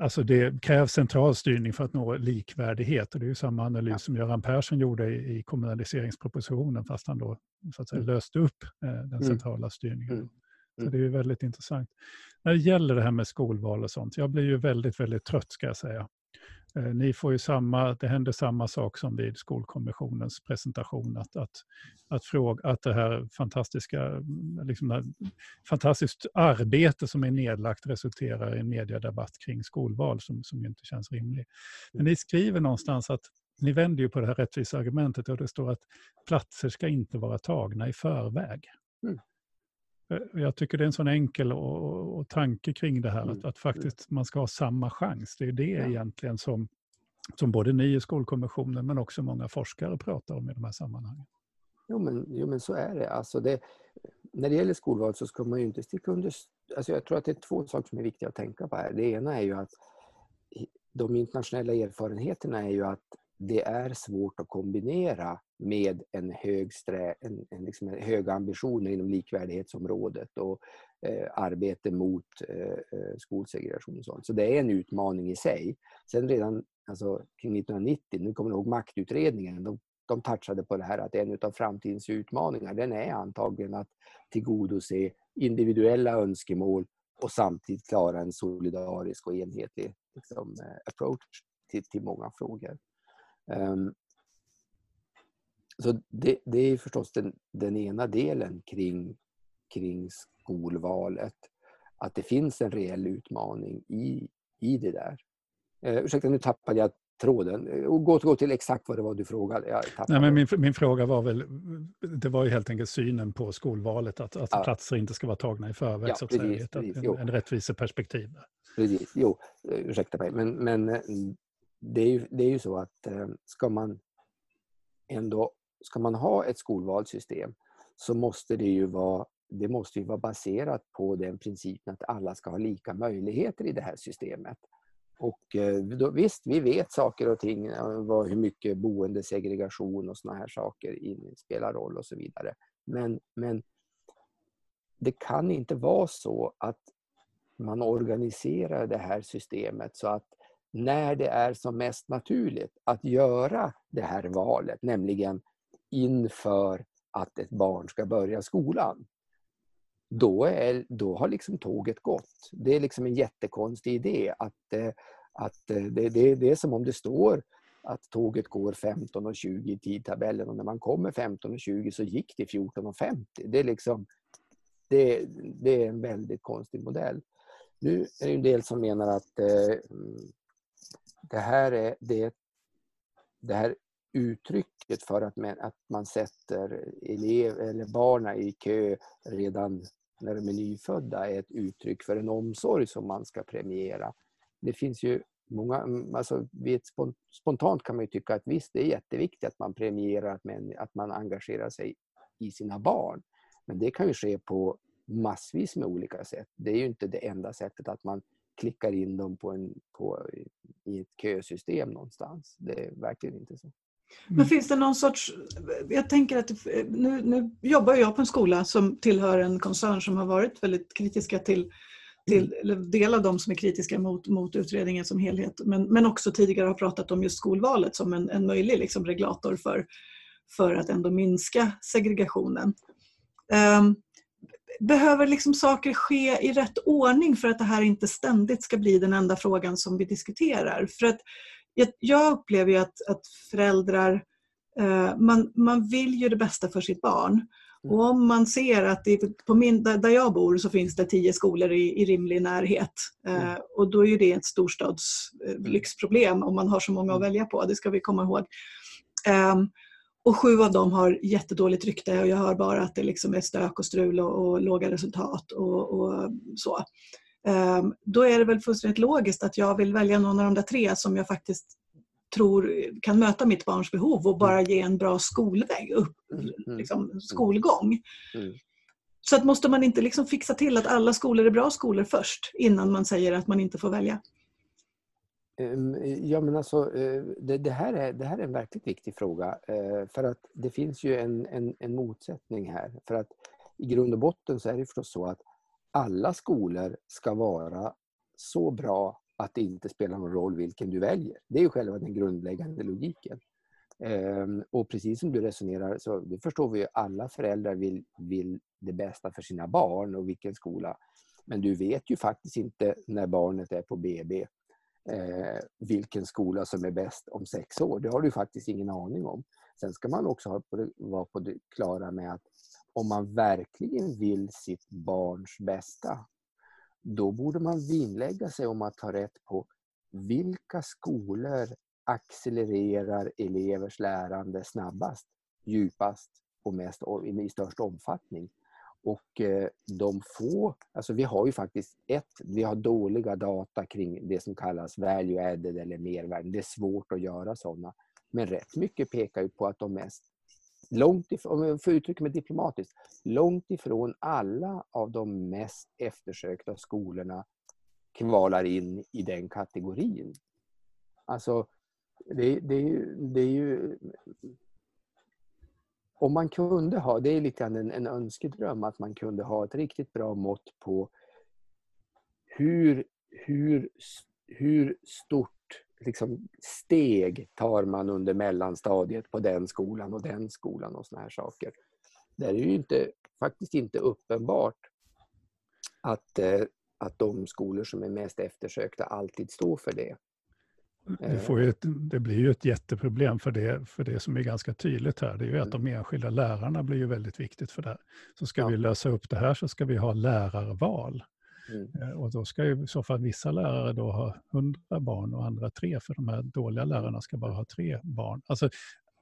Alltså det krävs central styrning för att nå likvärdighet. Och det är ju samma analys som Göran Persson gjorde i, i kommunaliseringspropositionen fast han då så att säga, mm. löste upp eh, den mm. centrala styrningen. Mm. Så det är ju väldigt intressant. När det gäller det här med skolval och sånt, jag blir ju väldigt, väldigt trött ska jag säga. Eh, ni får ju samma, det händer samma sak som vid Skolkommissionens presentation, att, att, att, fråga, att det här fantastiska mm, liksom det här fantastiskt arbete som är nedlagt resulterar i en mediedebatt kring skolval som, som ju inte känns rimlig. Men ni skriver någonstans att ni vänder ju på det här rättvisa argumentet och det står att platser ska inte vara tagna i förväg. Mm. Eh, jag tycker det är en sån enkel och, och tanke kring det här, mm. att, att, mm. faktiskt man ska ha samma chans. Det är det ja. egentligen som, som både ni i Skolkommissionen men också många forskare pratar om i de här sammanhangen. Jo men, jo, men så är det. Alltså det. När det gäller skolval så ska man ju inte sticka under... Alltså jag tror att det är två saker som är viktiga att tänka på här. Det ena är ju att de internationella erfarenheterna är ju att det är svårt att kombinera med en hög, strä, en, en liksom höga ambitioner inom likvärdighetsområdet och eh, arbete mot eh, eh, skolsegregation och sånt. Så det är en utmaning i sig. Sen redan alltså, kring 1990, nu kommer jag ihåg maktutredningen, de, de touchade på det här att en av framtidens utmaningar den är antagligen att tillgodose individuella önskemål och samtidigt klara en solidarisk och enhetlig liksom, eh, approach till, till många frågor. Um, så det, det, är förstås den, den ena delen kring, kring skolvalet. Att det finns en reell utmaning i, i det där. Eh, ursäkta, nu tappade jag tråden. Gå, gå till exakt vad det var du frågade. Nej, men min, min fråga var väl, det var ju helt enkelt synen på skolvalet, att, att ja. platser inte ska vara tagna i förväg, ja, så att precis, säga. Precis, en, en rättviseperspektiv. Precis, jo, ursäkta mig. Men, men eh, det, är ju, det är ju så att eh, ska man ändå ska man ha ett skolvalssystem så måste det ju vara, det måste ju vara baserat på den principen att alla ska ha lika möjligheter i det här systemet. Och eh, då, visst, vi vet saker och ting, eh, vad, hur mycket boendesegregation och såna här saker in, spelar roll och så vidare. Men, men det kan inte vara så att man organiserar det här systemet så att när det är som mest naturligt att göra det här valet, nämligen inför att ett barn ska börja skolan. Då, är, då har liksom tåget gått. Det är liksom en jättekonstig idé. Att, eh, att eh, det, det, det är som om det står att tåget går 15.20 i tidtabellen och när man kommer 15.20 så gick det 14.50. Det är liksom det, det, är en väldigt konstig modell. Nu är det en del som menar att eh, mm, det här är det, det här uttrycket för att man, att man sätter elev, eller barnen i kö redan när de är nyfödda är ett uttryck för en omsorg som man ska premiera. Det finns ju många, mm, alltså, spontant kan man ju tycka att visst, det är jätteviktigt att man premierar att man, att man engagerar sig i sina barn. Men det kan ju ske på massvis med olika sätt. Det är ju inte det enda sättet att man klickar in dem på en, på, i ett kösystem någonstans. Det är verkligen inte så. Men mm. finns det någon sorts... Jag tänker att nu, nu jobbar jag på en skola som tillhör en koncern som har varit väldigt kritiska till, till mm. eller del av dem som är kritiska mot, mot utredningen som helhet. Men, men också tidigare har pratat om just skolvalet som en, en möjlig liksom regulator för, för att ändå minska segregationen. Um, behöver liksom saker ske i rätt ordning för att det här inte ständigt ska bli den enda frågan som vi diskuterar? För att jag upplever ju att, att föräldrar Eh, man, man vill ju det bästa för sitt barn. Och om man ser att det, på min, där jag bor så finns det tio skolor i, i rimlig närhet. Eh, Mm. och då är det ett storstadslyxproblem om man har så många att Mm. välja på. Det ska vi komma ihåg. Och sju av dem har jättedåligt rykte och jag hör bara att det liksom är stök och strul och, och låga resultat och, och så. Ehm, då är det väl fullständigt logiskt att jag vill välja någon av de där tre som jag faktiskt tror kan möta mitt barns behov och bara ge en bra skolväg, upp, Mm, mm. liksom, skolgång. Mm. Så att måste man inte liksom fixa till att alla skolor är bra skolor först innan man säger att man inte får välja? Ehm, ja men alltså eh, det, det, här är, det här är en verkligt viktig fråga eh, för att det finns ju en, en, en motsättning här. För att i grund och botten så är det förstås så att alla skolor ska vara så bra att det inte spelar någon roll vilken du väljer. Det är ju själva den grundläggande logiken. Ehm, och precis som du resonerar så det förstår vi ju alla föräldrar vill, vill det bästa för sina barn och vilken skola. Men du vet ju faktiskt inte när barnet är på BB eh, vilken skola som är bäst om sex år. Det har du faktiskt ingen aning om. Sen ska man också ha på vara på det klara med att om man verkligen vill sitt barns bästa, då borde man vinnlägga sig om att ta rätt på vilka skolor accelererar elevers lärande snabbast, djupast och mest, och i störst omfattning. Och eh, de få, alltså vi har ju faktiskt ett, vi har dåliga data kring det som kallas value added eller mervärden. Det är svårt att göra sådana. Men rätt mycket pekar ju på att de mest, långt ifrån, om jag får uttrycka mig diplomatiskt, långt ifrån alla av de mest eftersökta skolorna kvalar in i den kategorin. Alltså, det, det, är ju, det är ju om man kunde ha, det är lite grann en, en önskedröm, att man kunde ha ett riktigt bra mått på hur, hur, hur stort liksom, steg tar man under mellanstadiet på den skolan och den skolan och såna här saker. Det är ju inte, faktiskt inte uppenbart att, eh, att de skolor som är mest eftersökta alltid står för det. Det, ju ett, det blir ju ett jätteproblem för det, för det som är ganska tydligt här. Det är ju att de enskilda lärarna blir ju väldigt viktigt för det här. Så ska Ja. vi lösa upp det här så ska vi ha lärarval. Mm. Eh, Och då ska ju i så fall vissa lärare då ha 100 barn och andra tre, för de här dåliga lärarna ska bara ha tre barn. Alltså,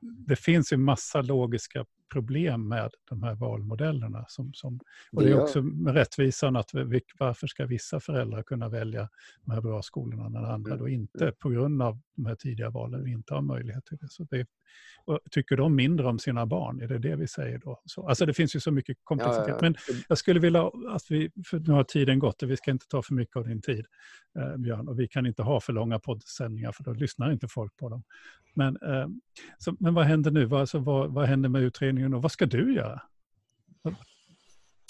det finns ju massa logiska problem med de här valmodellerna. Som, som, och Det är också med rättvisan att vi, varför ska vissa föräldrar kunna välja de här bra skolorna när andra Mm. då inte, på grund av de här tidiga valen, inte har möjlighet till det. Så det tycker de mindre om sina barn? Är det det vi säger då? Så, alltså det finns ju så mycket komplexitet. Ja, ja, Men ja. jag skulle vilja att vi, för nu har tiden gått och vi ska inte ta för mycket av din tid, eh, Björn. Och vi kan inte ha för långa poddsändningar för då lyssnar inte folk på dem. Men, eh, så, men vad händer nu? Vad, alltså, vad, vad händer med utredningen och vad ska du göra?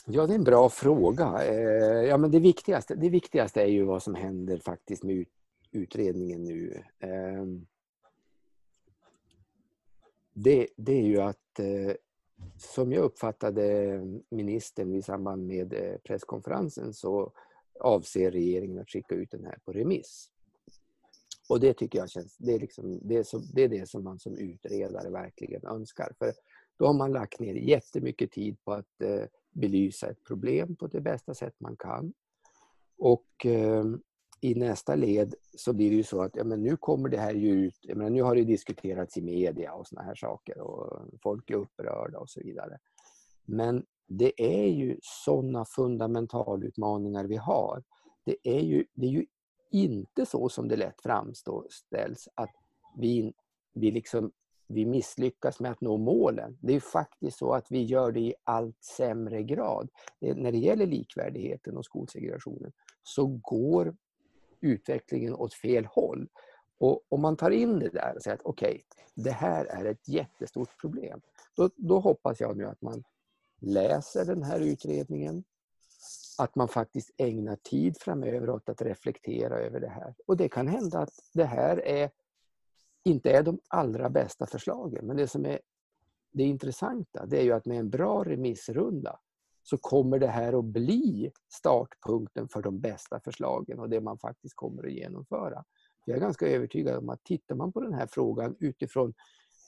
Ja, det är en bra fråga. Eh, ja, men det, viktigaste, det viktigaste är ju vad som händer faktiskt med utredningen nu. Ehm, det, det är ju att, eh, som jag uppfattade ministern i samband med eh, presskonferensen så avser regeringen att skicka ut den här på remiss. Och det tycker jag känns, det är, liksom, det, är så, det är det som man som utredare verkligen önskar. För då har man lagt ner jättemycket tid på att eh, belysa ett problem på det bästa sätt man kan. Och eh, i nästa led så blir det ju så att ja, men nu kommer det här ju ut, jag menar, nu har det diskuterats i media och såna här saker och folk är upprörda och så vidare. Men det är ju sådana fundamentalutmaningar vi har. Det är ju, det är ju inte så som det lätt framställs att vi, vi, liksom, vi misslyckas med att nå målen. Det är faktiskt så att vi gör det i allt sämre grad. När det gäller likvärdigheten och skolsegregationen så går utvecklingen åt fel håll. Och om man tar in det där och säger att okej, okay, det här är ett jättestort problem. Då, då hoppas jag nu att man läser den här utredningen, att man faktiskt ägnar tid framöver åt att reflektera över det här. Och det kan hända att det här är, inte är de allra bästa förslagen, men det som är det intressanta det är ju att med en bra remissrunda så kommer det här att bli startpunkten för de bästa förslagen och det man faktiskt kommer att genomföra. Jag är ganska övertygad om att tittar man på den här frågan utifrån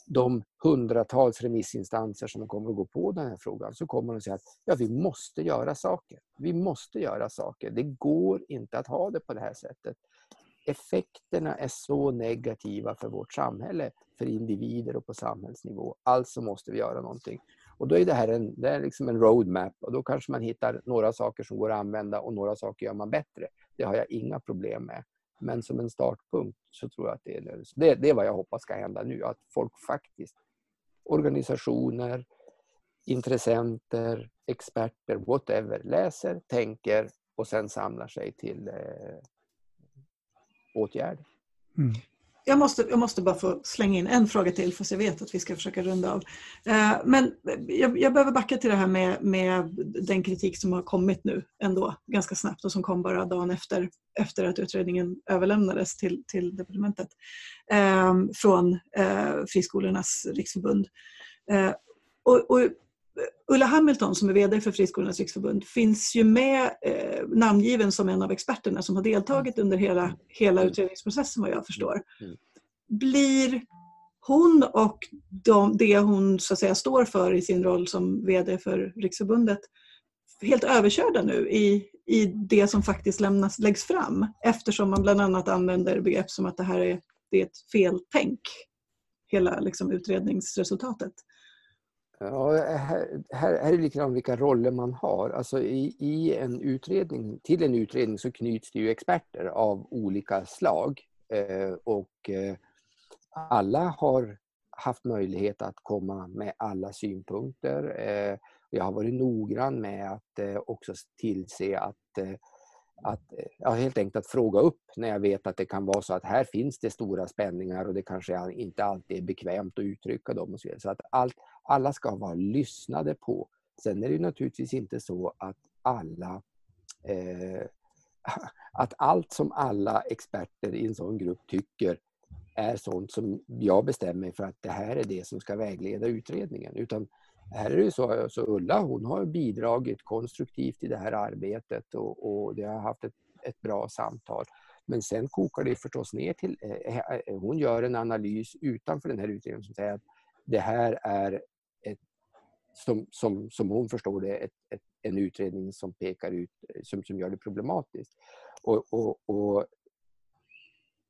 de hundratals remissinstanser som kommer att gå på den här frågan så kommer de att säga att ja, vi måste göra saker. Vi måste göra saker. Det går inte att ha det på det här sättet. Effekterna är så negativa för vårt samhälle, för individer och på samhällsnivå. Alltså måste vi göra någonting. Och då är det här en, det är liksom en roadmap och då kanske man hittar några saker som går att använda och några saker gör man bättre. Det har jag inga problem med. Men som en startpunkt så tror jag att det är det, det är vad jag hoppas ska hända nu. Att folk faktiskt, organisationer, intressenter, experter, whatever, läser, tänker och sen samlar sig till eh, åtgärder. Mm. Jag måste, jag måste bara få slänga in en fråga till fast jag vet att vi ska försöka runda av. Eh, men jag, jag, behöver backa till det här med, med den kritik som har kommit nu ändå ganska snabbt och som kom bara dagen efter, efter att utredningen överlämnades till, till departementet eh, från eh, Friskolornas riksförbund. Och, och Ulla Hamilton som är VD för Friskolornas riksförbund finns ju med eh, namngiven som en av experterna som har deltagit under hela, hela mm. utredningsprocessen vad jag förstår. Mm. Blir hon och de, det hon så att säga står för i sin roll som VD för Riksförbundet helt överkörda nu i, i det som faktiskt lämnas, läggs fram eftersom man bland annat använder begrepp som att det här är, det är ett feltänk, hela liksom, utredningsresultatet. Ja, här, här, är det likadant vilka roller man har. Alltså i, i, en utredning, till en utredning så knyts det ju experter av olika slag. Eh, och eh, alla har haft möjlighet att komma med alla synpunkter. Eh, jag har varit noggrann med att eh, också tillse att eh, att ja, helt enkelt att fråga upp när jag vet att det kan vara så att här finns det stora spänningar och det kanske inte alltid är bekvämt att uttrycka dem. Och så vidare. så att allt, alla ska vara lyssnade på. Sen är det naturligtvis inte så att alla eh, att allt som alla experter i en sån grupp tycker är sånt som jag bestämmer för att det här är det som ska vägleda utredningen. Utan här är det så, så Ulla hon har bidragit konstruktivt i det här arbetet och, och det har haft ett, ett bra samtal. Men sen kokar det förstås ner till, eh, eh hon gör en analys utanför den här utredningen som säger att det här är som, som, som hon förstår det, ett, ett, en utredning som pekar ut, som, som gör det problematiskt. Och, och, och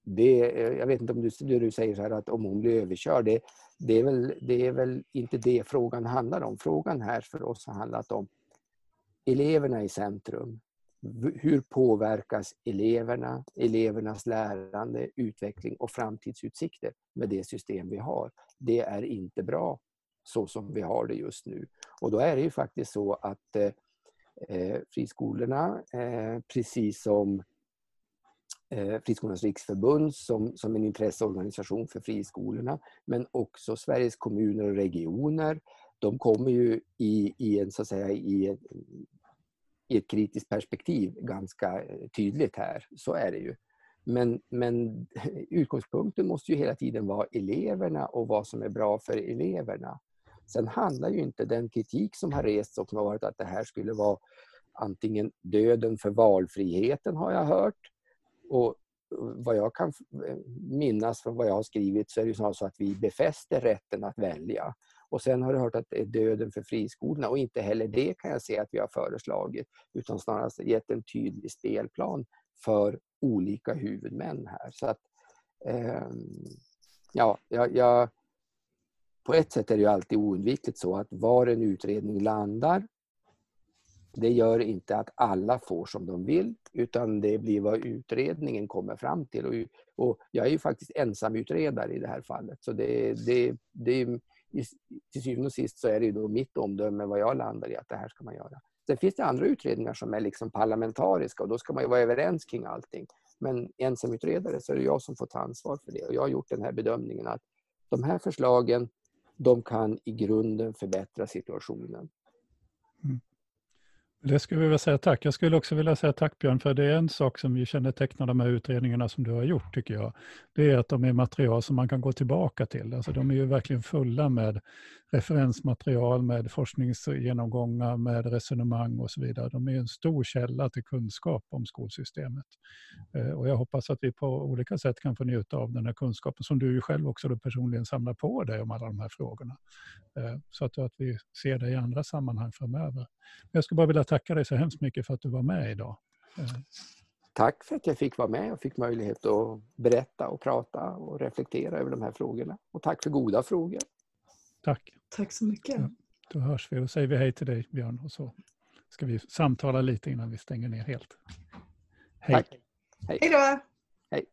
det, jag vet inte om du, du säger så här att om hon blir överkörd, det, det, är väl, det är väl inte det frågan handlar om. Frågan här för oss har handlat om eleverna i centrum. Hur påverkas eleverna, elevernas lärande, utveckling och framtidsutsikter med det system vi har? Det är inte bra så som vi har det just nu. Och då är det ju faktiskt så att eh, eh, friskolorna, eh, precis som eh, Friskolornas riksförbund som, som en intresseorganisation för friskolorna, men också Sveriges kommuner och regioner. De kommer ju i, i, en, så att säga, i, ett, i ett kritiskt perspektiv ganska eh, tydligt här. Så är det ju. Men, men utgångspunkten måste ju hela tiden vara eleverna och vad som är bra för eleverna. Sen handlar ju inte den kritik som har rests och som har varit att det här skulle vara antingen döden för valfriheten har jag hört och vad jag kan minnas från vad jag har skrivit så är det så att vi befäster rätten att välja. Och sen har du hört att det är döden för friskolorna och inte heller det kan jag se att vi har föreslagit utan snarast gett en tydlig spelplan för olika huvudmän här. Så att, eh, ja, jag, jag, på ett sätt är det ju alltid oundvikligt så att var en utredning landar det gör inte att alla får som de vill utan det blir vad utredningen kommer fram till. Och, och jag är ju faktiskt ensamutredare i det här fallet. Så det, det, det, till syvende och sist så är det ju då mitt omdöme vad jag landar i att det här ska man göra. Sen finns det andra utredningar som är liksom parlamentariska och då ska man ju vara överens kring allting. Men ensamutredare så är det jag som får ta ansvar för det och jag har gjort den här bedömningen att de här förslagen de kan i grunden förbättra situationen. Mm. Det skulle vi vilja säga tack. Jag skulle också vilja säga tack Björn, för det är en sak som ju kännetecknar de här utredningarna som du har gjort, tycker jag. Det är att de är material som man kan gå tillbaka till. Alltså de är ju verkligen fulla med referensmaterial, med forskningsgenomgångar, med resonemang och så vidare. De är en stor källa till kunskap om skolsystemet. Eh, och jag hoppas att vi på olika sätt kan få njuta av den här kunskapen som du ju själv också då personligen samlar på dig om alla de här frågorna. Eh, så att, att vi ser det i andra sammanhang framöver. Jag skulle bara vilja tacka dig så hemskt mycket för att du var med idag. Eh. Tack för att jag fick vara med och fick möjlighet att berätta och prata och reflektera över de här frågorna. Och tack för goda frågor. Tack. Tack så mycket. Ja, då hörs vi. Då säger vi hej till dig Björn och så ska vi samtala lite innan vi stänger ner helt. Hej. Tack. Hej. Hej då. Hej.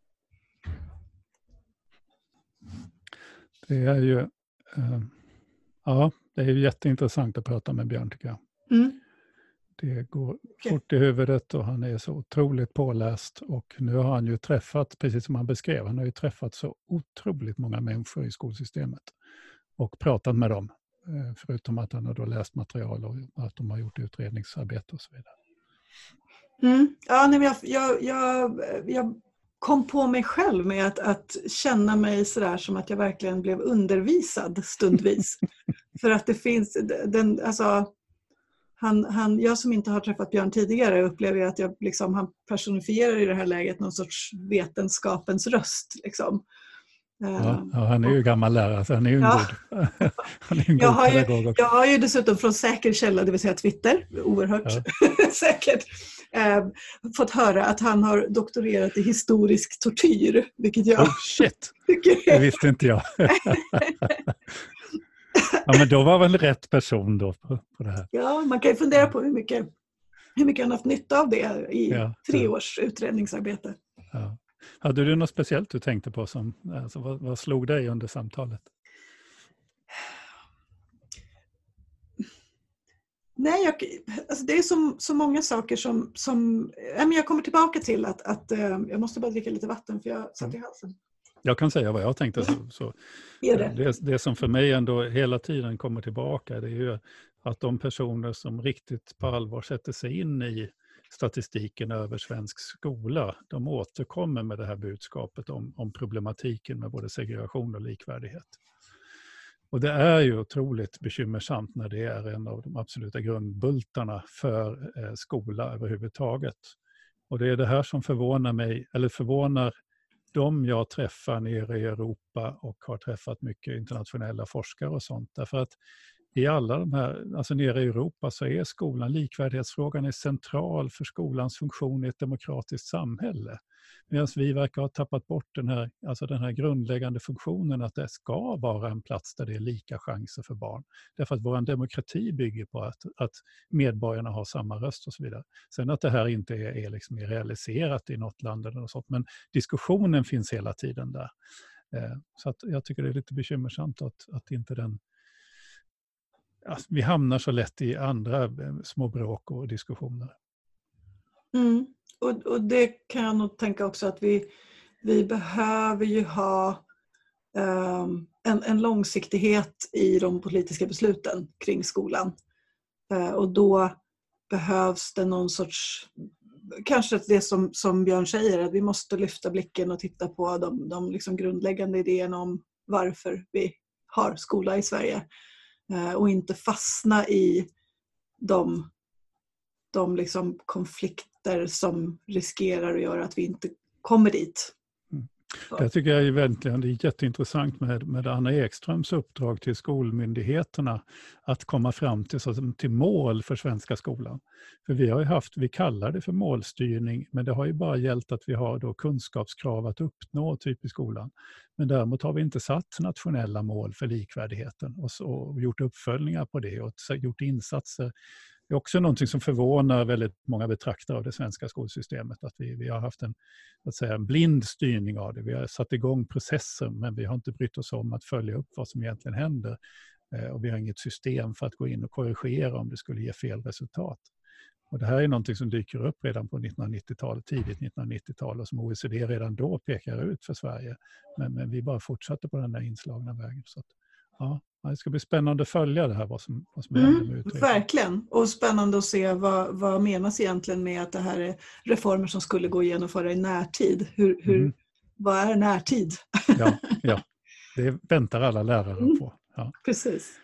Det är ju uh, ja, det är jätteintressant att prata med Björn tycker jag. Mm. Det går fort i huvudet och han är så otroligt påläst. Och nu har han ju träffat, precis som han beskrev, han har ju träffat så otroligt många människor i skolsystemet och pratat med dem. Eh, förutom att han har då läst material och att de har gjort utredningsarbete och så vidare. Mm. Ja, nej, jag, jag, jag, jag kom på mig själv med att, att känna mig sådär som att jag verkligen blev undervisad stundvis. För att det finns, den, alltså, han, han, jag som inte har träffat Björn tidigare upplever att jag, liksom, han personifierar i det här läget någon sorts vetenskapens röst. Liksom. Ja, eh, ja, han är ju gammal lärare, så han är ju en ja. god, han är en jag, har ju, jag har ju dessutom från säker källa, det vill säga Twitter, oerhört ja. säkert, eh, fått höra att han har doktorerat i historisk tortyr. Vilket jag oh, shit! det visste inte jag. ja, men då var väl rätt person då på, på det här. Ja, man kan ju fundera på hur mycket, hur mycket han haft nytta av det i ja, tre års utredningsarbete. Ja. Hade du något speciellt du tänkte på? Som, alltså, vad, vad slog dig under samtalet? Nej, jag, alltså det är så, så många saker som... som jag kommer tillbaka till att, att eh, jag måste bara dricka lite vatten för jag satt i halsen. Jag kan säga vad jag tänkte. Så, så det. Det, det som för mig ändå hela tiden kommer tillbaka det är ju att de personer som riktigt på allvar sätter sig in i statistiken över svensk skola, de återkommer med det här budskapet om, om problematiken med både segregation och likvärdighet. Och det är ju otroligt bekymmersamt när det är en av de absoluta grundbultarna för eh, skola överhuvudtaget. Och det är det här som förvånar mig, eller förvånar de jag träffar nere i Europa och har träffat mycket internationella forskare och sånt. Därför att i alla de här, alltså nere i Europa så är skolan, likvärdighetsfrågan är central för skolans funktion i ett demokratiskt samhälle. Medan vi verkar ha tappat bort den här, alltså den här grundläggande funktionen att det ska vara en plats där det är lika chanser för barn. Därför att vår demokrati bygger på att, att medborgarna har samma röst och så vidare. Sen att det här inte är, är, liksom realiserat i något land eller något sånt, men diskussionen finns hela tiden där. Eh, så att jag tycker det är lite bekymmersamt att, att inte den alltså, vi hamnar så lätt i andra eh, små bråk och diskussioner. Mm. Och, och, det kan jag nog tänka också att vi, vi behöver ju ha um, en, en, långsiktighet i de politiska besluten kring skolan. Uh, och då behövs det någon sorts, kanske det som, som Björn säger, att vi måste lyfta blicken och titta på de, de liksom grundläggande idéerna om varför vi har skola i Sverige. Eh, och inte fastna i de, de liksom konflikter som riskerar att göra att vi inte kommer dit. Det tycker jag är verkligen det är jätteintressant med, med Anna Ekströms uppdrag till skolmyndigheterna att komma fram till, till mål för svenska skolan. För vi har ju haft, vi kallar det för målstyrning, men det har ju bara gällt att vi har då kunskapskrav att uppnå typ i skolan. Men däremot har vi inte satt nationella mål för likvärdigheten och, och gjort uppföljningar på det och gjort insatser det är också någonting som förvånar väldigt många betraktare av det svenska skolsystemet. Att vi, vi har haft en, att säga, en blind styrning av det. Vi har satt igång processer men vi har inte brytt oss om att följa upp vad som egentligen händer. Eh, och vi har inget system för att gå in och korrigera om det skulle ge fel resultat. Och det här är någonting som dyker upp redan på 1990-talet, tidigt 1990-tal och som OECD redan då pekar ut för Sverige. Men, men vi bara fortsätter på den där inslagna vägen. Så att, ja, det ska bli spännande att följa det här, vad som, vad som händer med mm, Verkligen, och spännande att se vad, vad menas egentligen med att det här är reformer som skulle gå att genomföra i närtid. Hur, hur, mm. Vad är närtid? Ja, ja, det väntar alla lärare mm. på. Ja. Precis.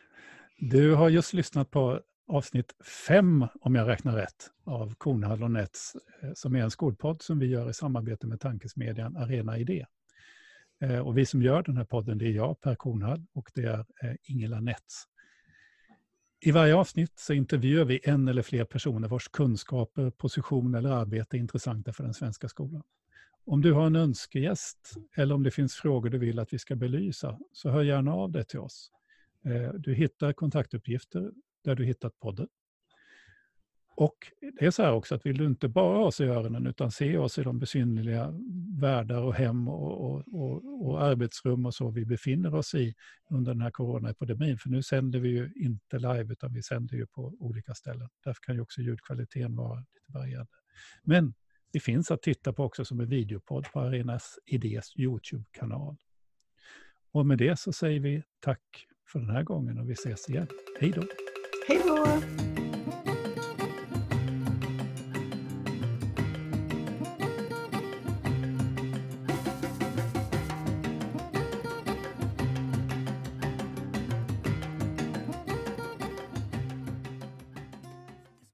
Du har just lyssnat på avsnitt fem, om jag räknar rätt, av Kornhall och Nets, eh, som är en skolpodd som vi gör i samarbete med tankesmedjan Arena Idé. Eh, och vi som gör den här podden, det är jag, Per Kornhall, och det är eh, Ingela Nets. I varje avsnitt så intervjuar vi en eller fler personer vars kunskaper, position eller arbete är intressanta för den svenska skolan. Om du har en önskegäst eller om det finns frågor du vill att vi ska belysa, så hör gärna av dig till oss. Eh, du hittar kontaktuppgifter där du hittat podden. Och det är så här också att vill du inte bara ha oss i öronen utan se oss i de besynnerliga världar och hem och, och, och, och, arbetsrum och så vi befinner oss i under den här coronaepidemin. För nu sänder vi ju inte live utan vi sänder ju på olika ställen. Därför kan ju också ljudkvaliteten vara lite varierande. Men det finns att titta på också som en videopodd på Arenas Idés Youtube-kanal. Och med det så säger vi tack för den här gången och vi ses igen. Hej då! Hej då!